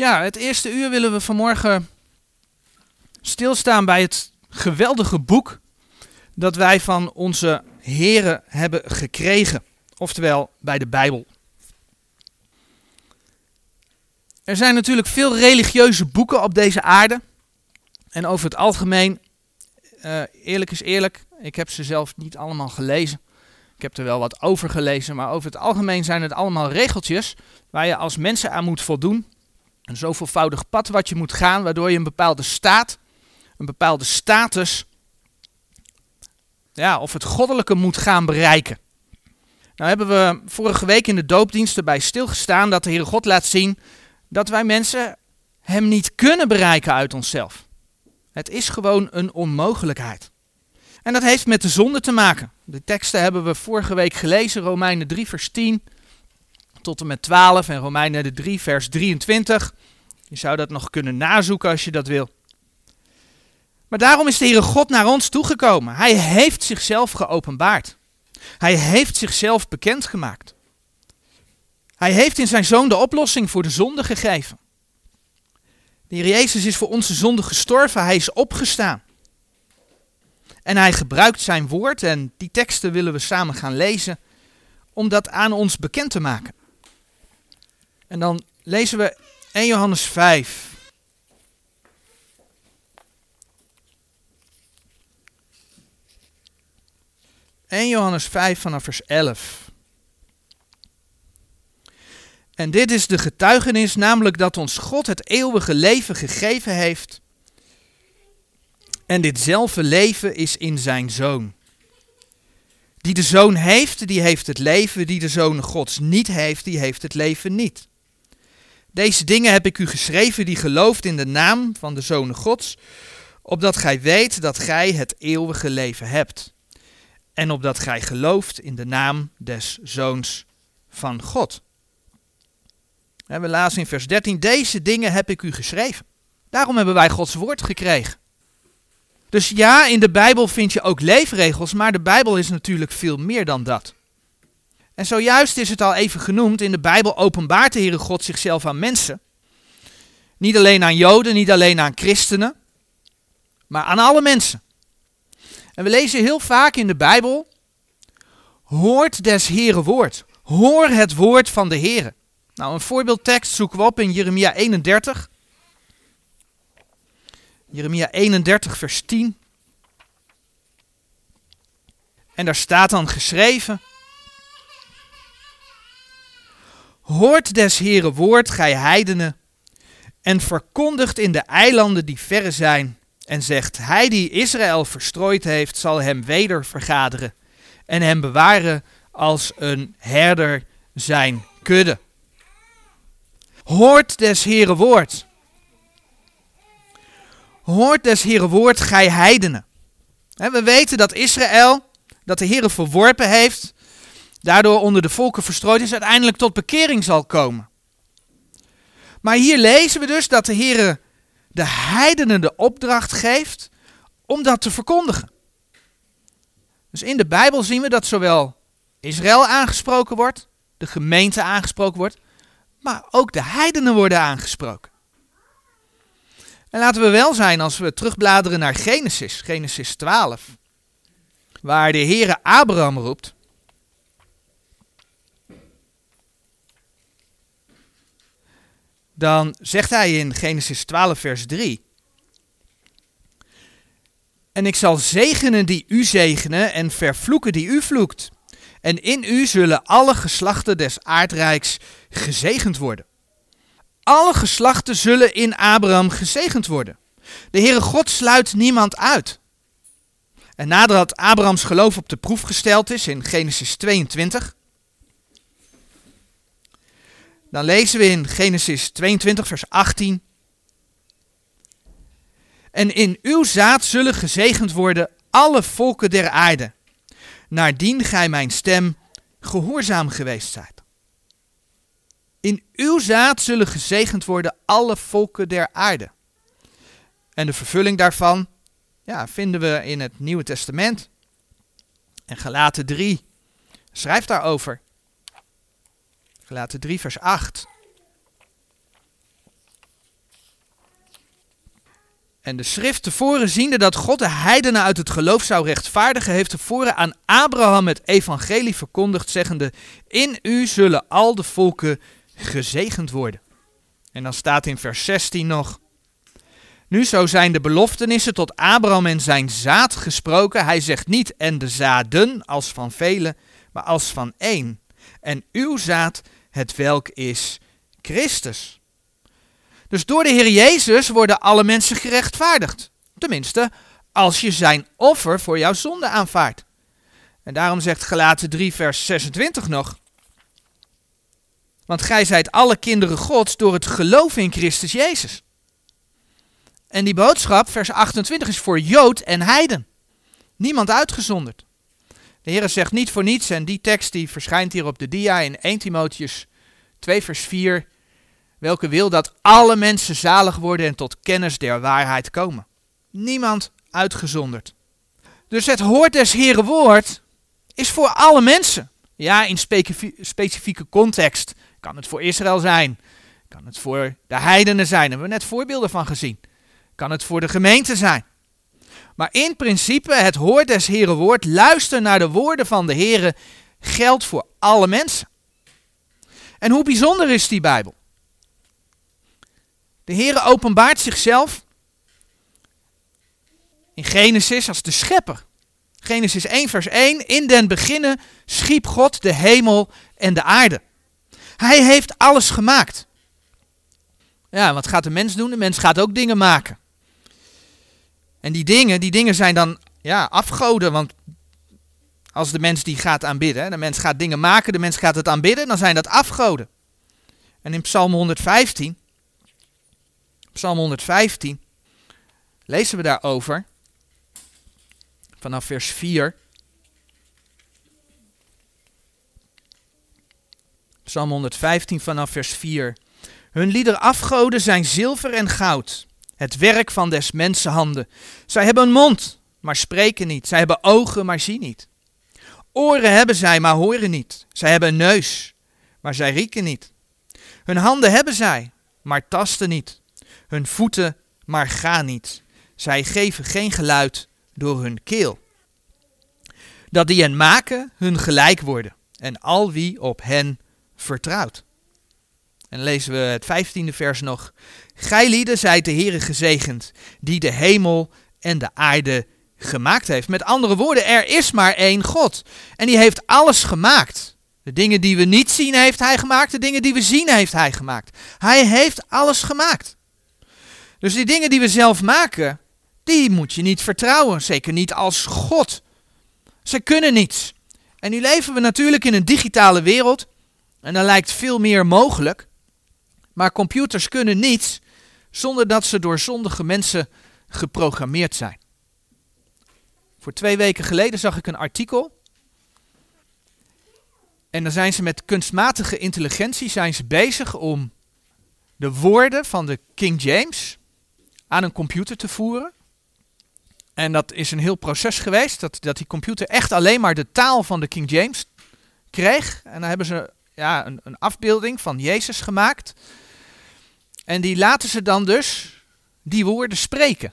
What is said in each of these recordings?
Ja, het eerste uur willen we vanmorgen stilstaan bij het geweldige boek dat wij van onze heren hebben gekregen, oftewel bij de Bijbel. Er zijn natuurlijk veel religieuze boeken op deze aarde. En over het algemeen, uh, eerlijk is eerlijk, ik heb ze zelf niet allemaal gelezen. Ik heb er wel wat over gelezen, maar over het algemeen zijn het allemaal regeltjes waar je als mensen aan moet voldoen. Een zoveelvoudig pad wat je moet gaan, waardoor je een bepaalde staat, een bepaalde status, ja, of het goddelijke moet gaan bereiken. Nou hebben we vorige week in de doopdienst erbij stilgestaan dat de Heere God laat zien dat wij mensen Hem niet kunnen bereiken uit onszelf. Het is gewoon een onmogelijkheid. En dat heeft met de zonde te maken. De teksten hebben we vorige week gelezen, Romeinen 3 vers 10 tot en met 12 en Romeinen 3 vers 23. Je zou dat nog kunnen nazoeken als je dat wil. Maar daarom is de Heere God naar ons toegekomen. Hij heeft zichzelf geopenbaard. Hij heeft zichzelf bekendgemaakt. Hij heeft in zijn zoon de oplossing voor de zonde gegeven. De Heer Jezus is voor onze zonde gestorven, hij is opgestaan. En hij gebruikt zijn woord en die teksten willen we samen gaan lezen om dat aan ons bekend te maken. En dan lezen we 1 Johannes 5. En Johannes 5 vanaf vers 11. En dit is de getuigenis, namelijk dat ons God het eeuwige leven gegeven heeft. En ditzelfde leven is in zijn zoon. Die de zoon heeft, die heeft het leven. Die de zoon Gods niet heeft, die heeft het leven niet. Deze dingen heb ik u geschreven die gelooft in de naam van de Zoon Gods, opdat gij weet dat gij het eeuwige leven hebt. En opdat gij gelooft in de naam des Zoons van God. we lazen in vers 13, deze dingen heb ik u geschreven. Daarom hebben wij Gods woord gekregen. Dus ja, in de Bijbel vind je ook leefregels, maar de Bijbel is natuurlijk veel meer dan dat. En zojuist is het al even genoemd, in de Bijbel openbaart de Heere God zichzelf aan mensen. Niet alleen aan Joden, niet alleen aan christenen, maar aan alle mensen. En we lezen heel vaak in de Bijbel, hoort des Heere woord. Hoor het woord van de Heere. Nou, een voorbeeldtekst zoeken we op in Jeremia 31. Jeremia 31, vers 10. En daar staat dan geschreven: Hoort des Heren woord, gij heidenen, en verkondigt in de eilanden die verre zijn, en zegt, hij die Israël verstrooid heeft, zal hem weder vergaderen, en hem bewaren als een herder zijn kudde. Hoort des Heren woord. Hoort des Heren woord, gij heidenen. We weten dat Israël, dat de Heere verworpen heeft, daardoor onder de volken verstrooid is, uiteindelijk tot bekering zal komen. Maar hier lezen we dus dat de Heer de heidenen de opdracht geeft om dat te verkondigen. Dus in de Bijbel zien we dat zowel Israël aangesproken wordt, de gemeente aangesproken wordt, maar ook de heidenen worden aangesproken. En laten we wel zijn als we terugbladeren naar Genesis, Genesis 12, waar de Heere Abraham roept. Dan zegt hij in Genesis 12, vers 3. En ik zal zegenen die u zegenen en vervloeken die u vloekt. En in u zullen alle geslachten des aardrijks gezegend worden. Alle geslachten zullen in Abraham gezegend worden. De Heere God sluit niemand uit. En nadat Abrahams geloof op de proef gesteld is in Genesis 22, dan lezen we in Genesis 22, vers 18. En in uw zaad zullen gezegend worden alle volken der aarde, naardien gij mijn stem gehoorzaam geweest zijt. In uw zaad zullen gezegend worden alle volken der aarde. En de vervulling daarvan ja, vinden we in het Nieuwe Testament. En Galaten 3 schrijft daarover. Gelaten 3, vers 8. En de schrift tevoren ziende dat God de heidenen uit het geloof zou rechtvaardigen, heeft tevoren aan Abraham het evangelie verkondigd, zeggende, in u zullen al de volken gezegend worden. En dan staat in vers 16 nog, nu zo zijn de beloftenissen tot Abraham en zijn zaad gesproken. Hij zegt niet en de zaden als van velen, maar als van één. En uw zaad, het welk is Christus. Dus door de Heer Jezus worden alle mensen gerechtvaardigd. Tenminste, als je zijn offer voor jouw zonde aanvaardt. En daarom zegt Galaten 3 vers 26 nog. Want gij zijt alle kinderen Gods door het geloof in Christus Jezus. En die boodschap, vers 28, is voor Jood en Heiden. Niemand uitgezonderd. De Heer zegt niet voor niets, en die tekst die verschijnt hier op de dia in 1 Timotheus 2 vers 4, welke wil dat alle mensen zalig worden en tot kennis der waarheid komen. Niemand uitgezonderd. Dus het hoort des Heeren woord is voor alle mensen. Ja, in specifieke context kan het voor Israël zijn, kan het voor de heidenen zijn, daar hebben we net voorbeelden van gezien. Kan het voor de gemeente zijn. Maar in principe, het hoort des Heren woord, luister naar de woorden van de Heren, geldt voor alle mensen. En hoe bijzonder is die Bijbel? De Heere openbaart zichzelf in Genesis als de schepper. Genesis 1 vers 1, in den beginnen schiep God de hemel en de aarde. Hij heeft alles gemaakt. Ja, wat gaat de mens doen? De mens gaat ook dingen maken. En die dingen, die dingen zijn dan ja, afgoden, want als de mens die gaat aanbidden, de mens gaat dingen maken, de mens gaat het aanbidden, dan zijn dat afgoden. En in Psalm 115, Psalm 115, lezen we daarover, vanaf vers 4. Psalm 115 vanaf vers 4. Hun lieder afgoden zijn zilver en goud het werk van des mensen handen. Zij hebben een mond, maar spreken niet. Zij hebben ogen, maar zien niet. Oren hebben zij, maar horen niet. Zij hebben een neus, maar zij rieken niet. Hun handen hebben zij, maar tasten niet. Hun voeten, maar gaan niet. Zij geven geen geluid door hun keel. Dat die hen maken, hun gelijk worden. En al wie op hen vertrouwt. En lezen we het vijftiende vers nog. Gij lieden zijt de Heere gezegend, die de hemel en de aarde gemaakt heeft. Met andere woorden, er is maar één God. En die heeft alles gemaakt. De dingen die we niet zien heeft hij gemaakt, de dingen die we zien heeft hij gemaakt. Hij heeft alles gemaakt. Dus die dingen die we zelf maken, die moet je niet vertrouwen. Zeker niet als God. Ze kunnen niets. En nu leven we natuurlijk in een digitale wereld. En daar lijkt veel meer mogelijk. Maar computers kunnen niets zonder dat ze door zondige mensen geprogrammeerd zijn. Voor twee weken geleden zag ik een artikel. En dan zijn ze met kunstmatige intelligentie zijn ze bezig om de woorden van de King James aan een computer te voeren. En dat is een heel proces geweest, dat, dat die computer echt alleen maar de taal van de King James kreeg. En dan hebben ze ja, een, een afbeelding van Jezus gemaakt. En die laten ze dan dus die woorden spreken.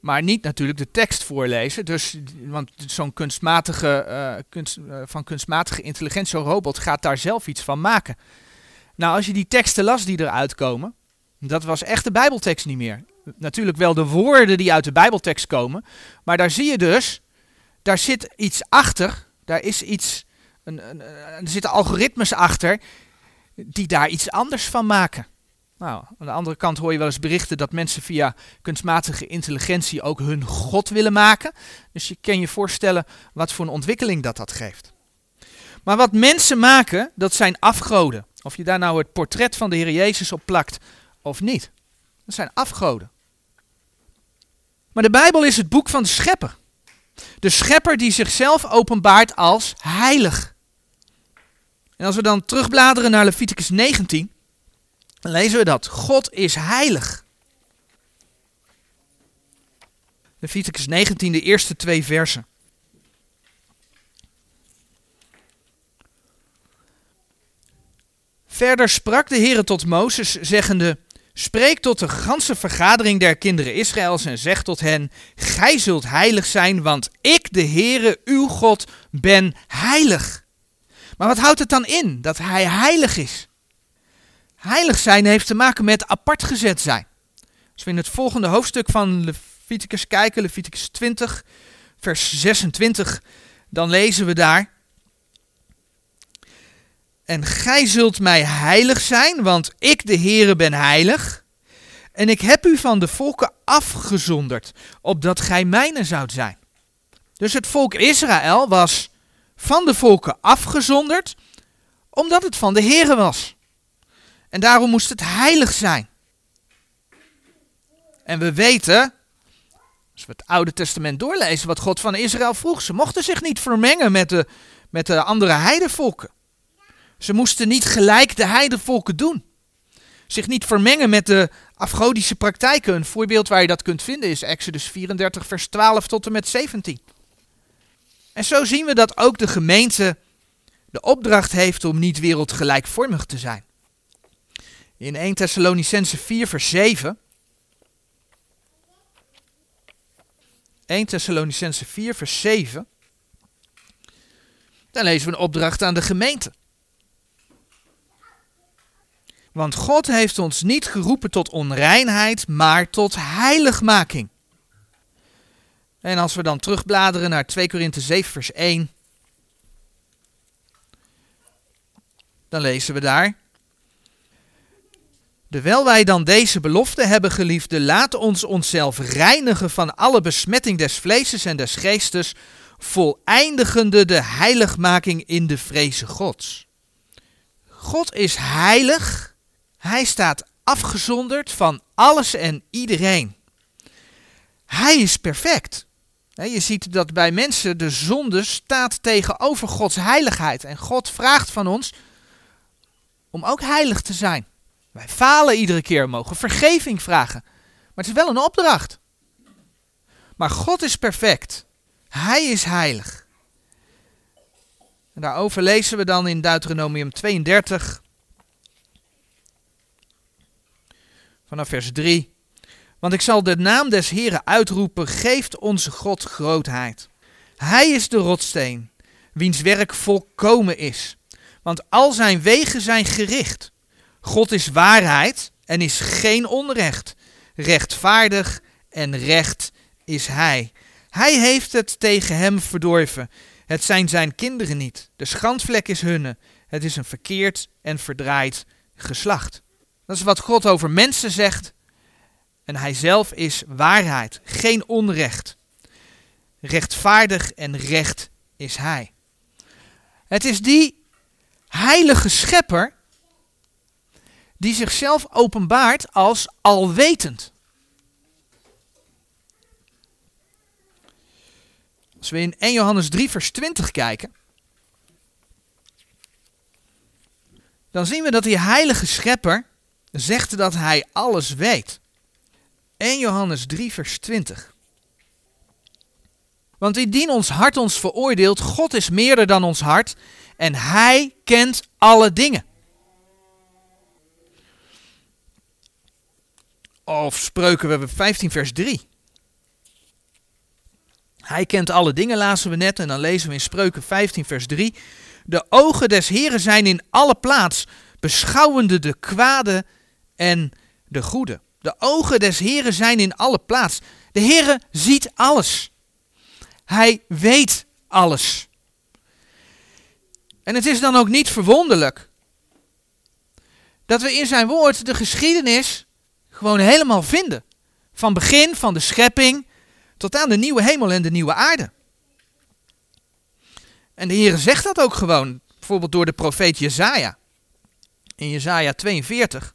Maar niet natuurlijk de tekst voorlezen. Dus, want zo'n kunstmatige, uh, kunst, uh, van kunstmatige intelligentie, zo'n robot, gaat daar zelf iets van maken. Nou, als je die teksten las die eruit komen, dat was echt de Bijbeltekst niet meer. Natuurlijk wel de woorden die uit de Bijbeltekst komen, maar daar zie je dus, daar zit iets achter, daar is iets, een, een, er zitten algoritmes achter die daar iets anders van maken. Nou, aan de andere kant hoor je wel eens berichten dat mensen via kunstmatige intelligentie ook hun God willen maken. Dus je kan je voorstellen wat voor een ontwikkeling dat dat geeft. Maar wat mensen maken, dat zijn afgoden. Of je daar nou het portret van de Heer Jezus op plakt of niet. Dat zijn afgoden. Maar de Bijbel is het boek van de schepper. De schepper die zichzelf openbaart als heilig. En als we dan terugbladeren naar Leviticus 19, dan lezen we dat God is heilig. Leviticus 19, de eerste twee versen. Verder sprak de Heere tot Mozes, zeggende: Spreek tot de ganse vergadering der kinderen Israëls en zeg tot hen: Gij zult heilig zijn, want ik, de Heere, uw God, ben heilig. Maar wat houdt het dan in dat hij heilig is? Heilig zijn heeft te maken met apart gezet zijn. Als we in het volgende hoofdstuk van Leviticus kijken, Leviticus 20, vers 26, dan lezen we daar. En gij zult mij heilig zijn, want ik de Heere ben heilig. En ik heb u van de volken afgezonderd, opdat gij mijne zoudt zijn. Dus het volk Israël was van de volken afgezonderd, omdat het van de Heere was. En daarom moest het heilig zijn. En we weten, als we het Oude Testament doorlezen, wat God van Israël vroeg. Ze mochten zich niet vermengen met de, met de andere heidevolken. Ze moesten niet gelijk de heidevolken doen. Zich niet vermengen met de afgodische praktijken. Een voorbeeld waar je dat kunt vinden is Exodus 34, vers 12 tot en met 17. En zo zien we dat ook de gemeente de opdracht heeft om niet wereldgelijkvormig te zijn. In 1 Thessalonicense 4, vers 7. 1 Thessalonicense 4, vers 7. Dan lezen we een opdracht aan de gemeente. Want God heeft ons niet geroepen tot onreinheid, maar tot heiligmaking. En als we dan terugbladeren naar 2 Korinthe 7 vers 1, dan lezen we daar. Terwijl wij dan deze belofte hebben, geliefde, laat ons onszelf reinigen van alle besmetting des vleeses en des geestes, voleindigende de heiligmaking in de vreze Gods. God is heilig hij staat afgezonderd van alles en iedereen. Hij is perfect. Je ziet dat bij mensen de zonde staat tegenover Gods heiligheid. En God vraagt van ons om ook heilig te zijn. Wij falen iedere keer, mogen vergeving vragen. Maar het is wel een opdracht. Maar God is perfect. Hij is heilig. En daarover lezen we dan in Deuteronomium 32, vanaf vers 3. Want ik zal de naam des Heren uitroepen, geeft onze God grootheid. Hij is de rotsteen, wiens werk volkomen is. Want al zijn wegen zijn gericht. God is waarheid en is geen onrecht. Rechtvaardig en recht is hij. Hij heeft het tegen hem verdorven. Het zijn zijn kinderen niet. De schandvlek is hunne. Het is een verkeerd en verdraaid geslacht. Dat is wat God over mensen zegt. En hij zelf is waarheid, geen onrecht. Rechtvaardig en recht is hij. Het is die heilige schepper die zichzelf openbaart als alwetend. Als we in 1 Johannes 3 vers 20 kijken, dan zien we dat die heilige schepper zegt dat hij alles weet. 1 Johannes 3, vers 20. Want indien ons hart ons veroordeelt, God is meerder dan ons hart en hij kent alle dingen. Of spreuken we hebben 15 vers 3. Hij kent alle dingen, lazen we net, en dan lezen we in Spreuken 15 vers 3. De ogen des Heren zijn in alle plaats, beschouwende de kwade en de goede. De ogen des Heren zijn in alle plaats. De Heere ziet alles. Hij weet alles. En het is dan ook niet verwonderlijk dat we in zijn woord de geschiedenis gewoon helemaal vinden. Van begin van de schepping tot aan de nieuwe hemel en de nieuwe aarde. En de Heere zegt dat ook gewoon, bijvoorbeeld door de profeet Jezaja. In Jezaja 42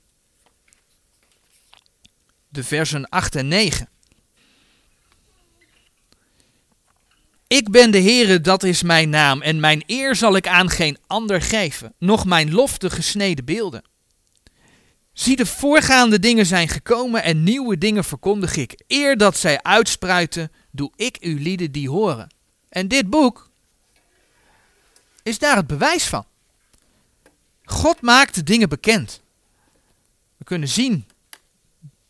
de versen 8 en 9. Ik ben de Heere, dat is mijn naam, en mijn eer zal ik aan geen ander geven, noch mijn lof de gesneden beelden. Zie, de voorgaande dingen zijn gekomen en nieuwe dingen verkondig ik. Eer dat zij uitspruiten, doe ik uw lieden die horen. En dit boek is daar het bewijs van. God maakt de dingen bekend. We kunnen zien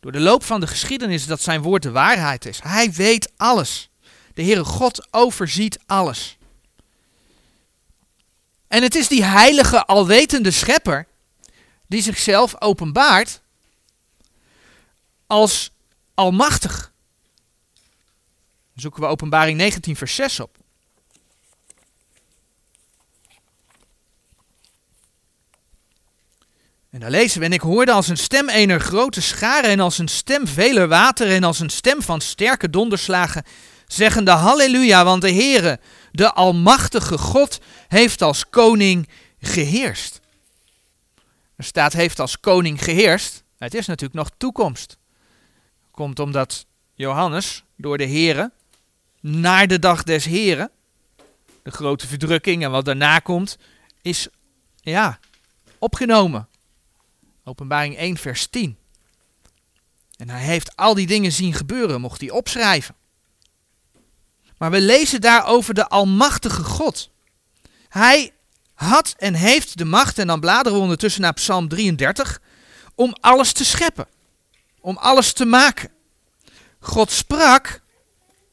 door de loop van de geschiedenis dat zijn woord de waarheid is. Hij weet alles. De Heere God overziet alles. En het is die heilige, alwetende schepper die zichzelf openbaart als almachtig. Zoeken we openbaring 19 vers 6 op. daar lezen we, en ik hoorde als een stem ener grote scharen en als een stem veler wateren en als een stem van sterke donderslagen, zeggende halleluja, want de Heere, de almachtige God, heeft als koning geheerst. Er staat heeft als koning geheerst, het is natuurlijk nog toekomst. Komt omdat Johannes door de Heere naar de dag des Heren, de grote verdrukking en wat daarna komt, is ja, opgenomen. Openbaring 1, vers 10. En hij heeft al die dingen zien gebeuren, mocht hij opschrijven. Maar we lezen daar over de Almachtige God. Hij had en heeft de macht, en dan bladeren we ondertussen naar Psalm 33, om alles te scheppen, om alles te maken. God sprak,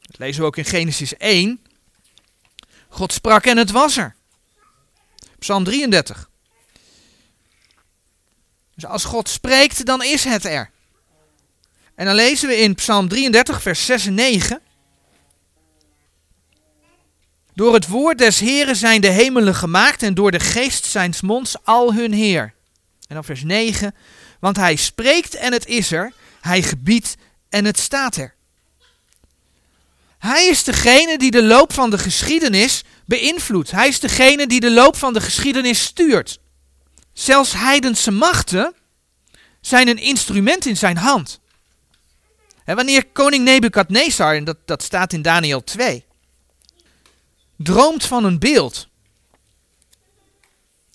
dat lezen we ook in Genesis 1, God sprak en het was er. Psalm 33. Dus als God spreekt, dan is het er. En dan lezen we in Psalm 33, vers 6 en 9. Door het woord des Heren zijn de hemelen gemaakt en door de geest zijns monds al hun Heer. En dan vers 9. Want hij spreekt en het is er, hij gebiedt en het staat er. Hij is degene die de loop van de geschiedenis beïnvloedt. Hij is degene die de loop van de geschiedenis stuurt. Zelfs heidense machten zijn een instrument in zijn hand. En wanneer koning Nebukadnezar, en dat, dat staat in Daniel 2, droomt van een beeld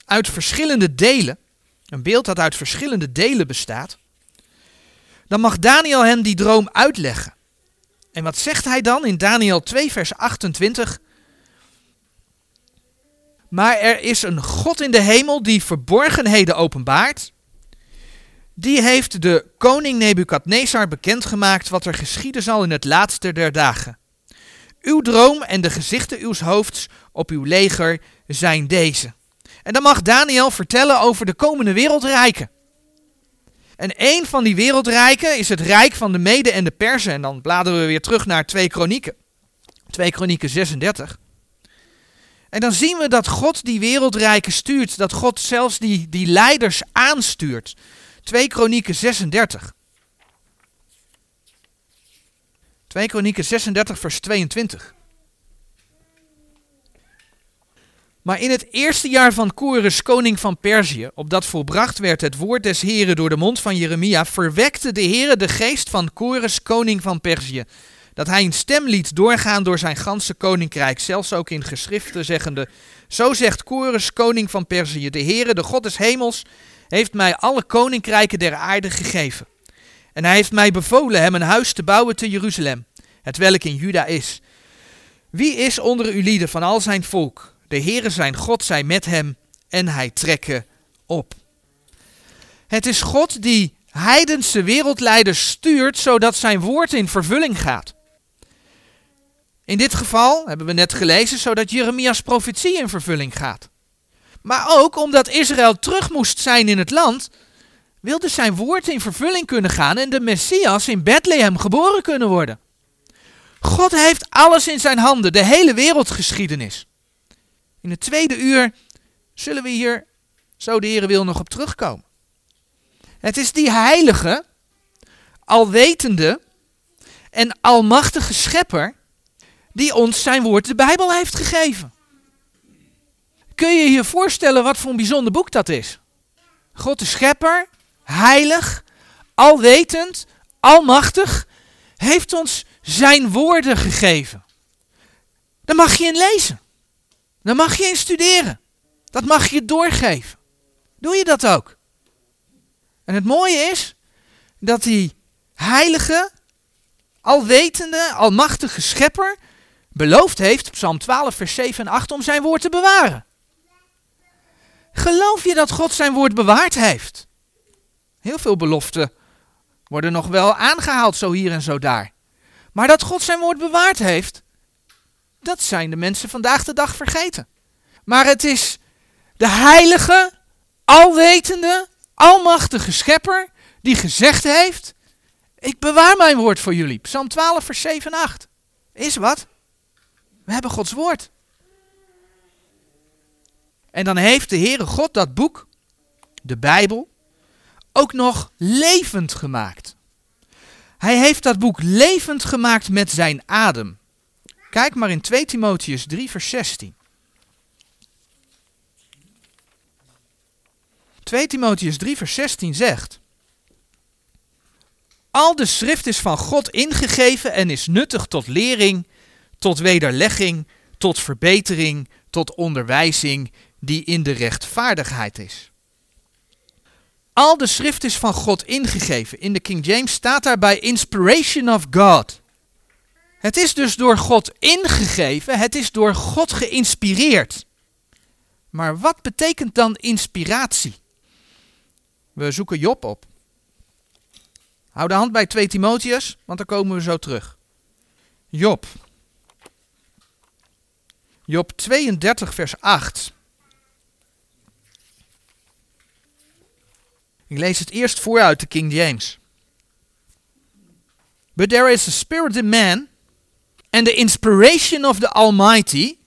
uit verschillende delen, een beeld dat uit verschillende delen bestaat, dan mag Daniel hem die droom uitleggen. En wat zegt hij dan in Daniel 2, vers 28? Maar er is een God in de hemel die verborgenheden openbaart. Die heeft de koning Nebukadnezar bekendgemaakt wat er geschieden zal in het laatste der dagen. Uw droom en de gezichten uws hoofds op uw leger zijn deze. En dan mag Daniel vertellen over de komende wereldrijken. En een van die wereldrijken is het rijk van de Mede en de Persen. En dan bladeren we weer terug naar 2 Kronieken. 2 Kronieken 36. En dan zien we dat God die wereldrijken stuurt. Dat God zelfs die, die leiders aanstuurt. 2 Kronieken 36. 2 Kronieken 36 vers 22. Maar in het eerste jaar van Kores, koning van Perzië, opdat volbracht werd het woord des Heren door de mond van Jeremia, verwekte de Heere de geest van Kores, koning van Perzië, dat hij een stem liet doorgaan door zijn ganse koninkrijk, zelfs ook in geschriften zeggende, zo zegt Kores, koning van Perzië, de Heere, de God des hemels, heeft mij alle koninkrijken der aarde gegeven. En hij heeft mij bevolen hem een huis te bouwen te Jeruzalem, het welk in Juda is. Wie is onder uw lieden van al zijn volk? De Heere zijn God zij met hem en hij trekke op. Het is God die heidense wereldleiders stuurt zodat zijn woord in vervulling gaat. In dit geval hebben we net gelezen zodat Jeremia's profetie in vervulling gaat. Maar ook omdat Israël terug moest zijn in het land, wilde zijn woord in vervulling kunnen gaan en de Messias in Bethlehem geboren kunnen worden. God heeft alles in zijn handen, de hele wereldgeschiedenis. In het tweede uur zullen we hier, zo de Heer wil, nog op terugkomen. Het is die heilige, alwetende en almachtige schepper die ons zijn woord, de Bijbel, heeft gegeven. Kun je je voorstellen wat voor een bijzonder boek dat is? God de schepper, heilig, alwetend, almachtig, heeft ons zijn woorden gegeven. Daar mag je in lezen. Daar mag je in studeren. Dat mag je doorgeven. Doe je dat ook? En het mooie is dat die heilige, alwetende, almachtige schepper beloofd heeft, Psalm 12, vers 7 en 8, om zijn woord te bewaren. Geloof je dat God zijn woord bewaard heeft? Heel veel beloften Worden nog wel aangehaald zo hier en zo daar. Maar dat God zijn woord bewaard heeft, dat zijn de mensen vandaag de dag vergeten. Maar het is de heilige, alwetende, almachtige schepper die gezegd heeft, ik bewaar mijn woord voor jullie. Psalm 12 vers 7 en 8. Is wat? We hebben Gods woord. En dan heeft de Heere God dat boek, de Bijbel, ook nog levend gemaakt. Hij heeft dat boek levend gemaakt met zijn adem. Kijk maar in 2 Timotheus 3, vers 16. 2 Timotheus 3, vers 16 zegt: Al de schrift is van God ingegeven en is nuttig tot lering, tot wederlegging, tot verbetering, tot onderwijzing, die in de rechtvaardigheid is. Al de schrift is van God ingegeven. In de King James staat daarbij inspiration of God. Het is dus door God ingegeven, het is door God geïnspireerd. Maar wat betekent dan inspiratie? We zoeken Job op. Hou de hand bij 2 Timotheus, want dan komen we zo terug. Job. Job 32, vers 8. Ik lees het eerst voor uit de King James. But there is a spirit in man, and the inspiration of the Almighty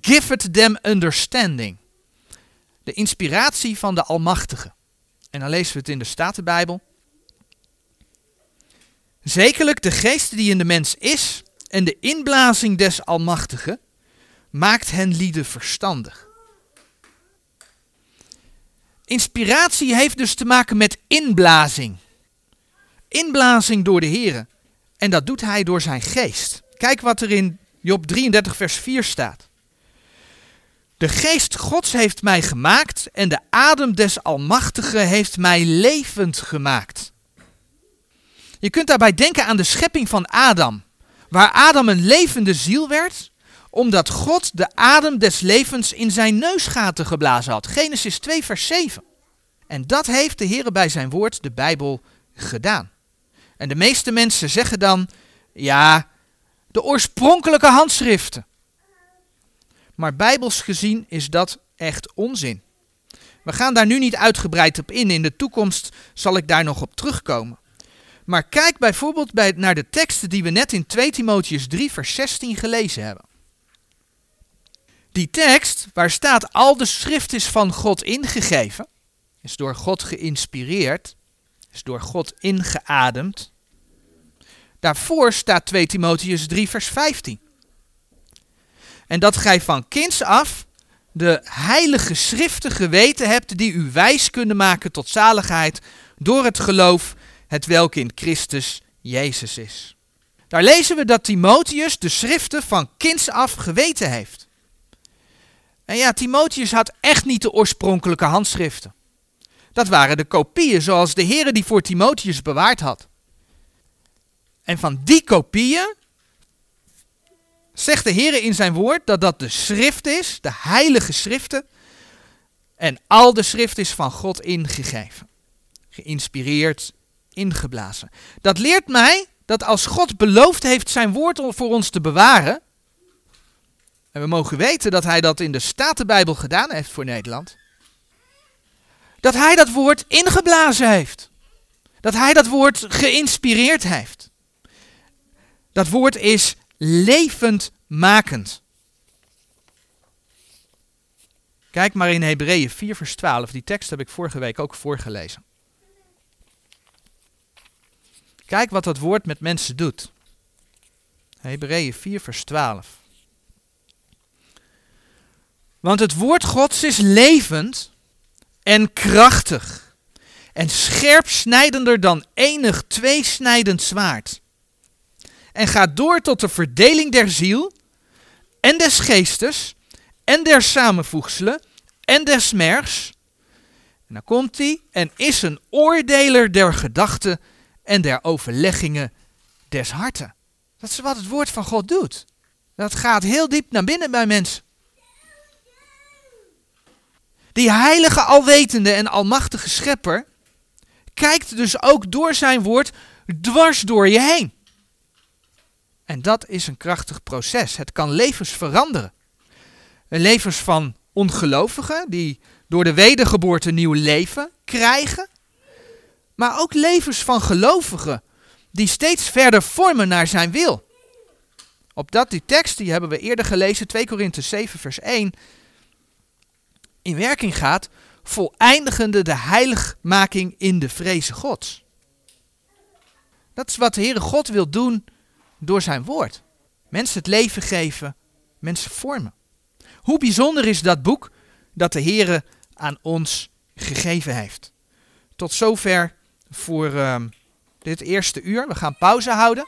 giveth them understanding. De inspiratie van de Almachtige. En dan lezen we het in de Statenbijbel. Zekerlijk de geest die in de mens is en de inblazing des Almachtigen maakt hen lieden verstandig. Inspiratie heeft dus te maken met inblazing. Inblazing door de Heer. En dat doet hij door zijn geest. Kijk wat er in Job 33, vers 4 staat. De geest Gods heeft mij gemaakt en de adem des Almachtigen heeft mij levend gemaakt. Je kunt daarbij denken aan de schepping van Adam, waar Adam een levende ziel werd, omdat God de adem des levens in zijn neusgaten geblazen had. Genesis 2, vers 7. En dat heeft de Heer bij zijn woord, de Bijbel, gedaan. En de meeste mensen zeggen dan, ja, de oorspronkelijke handschriften. Maar bijbels gezien is dat echt onzin. We gaan daar nu niet uitgebreid op in. In de toekomst zal ik daar nog op terugkomen. Maar kijk bijvoorbeeld bij, naar de teksten die we net in 2 Timotheus 3, vers 16 gelezen hebben. Die tekst, waar staat al de schrift is van God ingegeven, is door God geïnspireerd, is door God ingeademd. Daarvoor staat 2 Timotheus 3, vers 15. En dat gij van kinds af de heilige schriften geweten hebt die u wijs kunnen maken tot zaligheid door het geloof, het welk in Christus Jezus is. Daar lezen we dat Timotheus de schriften van kinds af geweten heeft. En ja, Timotheus had echt niet de oorspronkelijke handschriften. Dat waren de kopieën zoals de Heer die voor Timotheus bewaard had. En van die kopieën zegt de Heer in zijn woord dat dat de schrift is, de heilige schriften. En al de schrift is van God ingegeven, geïnspireerd, ingeblazen. Dat leert mij dat als God beloofd heeft zijn woord voor ons te bewaren, en we mogen weten dat hij dat in de Statenbijbel gedaan heeft voor Nederland, dat hij dat woord ingeblazen heeft. Dat hij dat woord geïnspireerd heeft. Dat woord is levendmakend. Kijk maar in Hebreeën 4 vers 12. Die tekst heb ik vorige week ook voorgelezen. Kijk wat dat woord met mensen doet. Hebreeën 4 vers 12. Want het woord Gods is levend en krachtig en scherp snijdender dan enig tweesnijdend zwaard. En gaat door tot de verdeling der ziel en des geestes en der samenvoegselen en des mergs. En dan komt hij en is een oordeler der gedachten en der overleggingen des harten. Dat is wat het woord van God doet. Dat gaat heel diep naar binnen bij mensen. Die heilige, alwetende en almachtige schepper kijkt dus ook door zijn woord dwars door je heen. En dat is een krachtig proces. Het kan levens veranderen. Levens van ongelovigen die door de wedergeboorte nieuw leven krijgen. Maar ook levens van gelovigen die steeds verder vormen naar zijn wil. Opdat die tekst, die hebben we eerder gelezen, 2 Korinthe 7 vers 1, in werking gaat, voleindigende de heiligmaking in de vreze Gods. Dat is wat de Heere God wil doen door zijn woord. Mensen het leven geven, mensen vormen. Hoe bijzonder is dat boek dat de Heere aan ons gegeven heeft. Tot zover voor uh, dit eerste uur. We gaan pauze houden.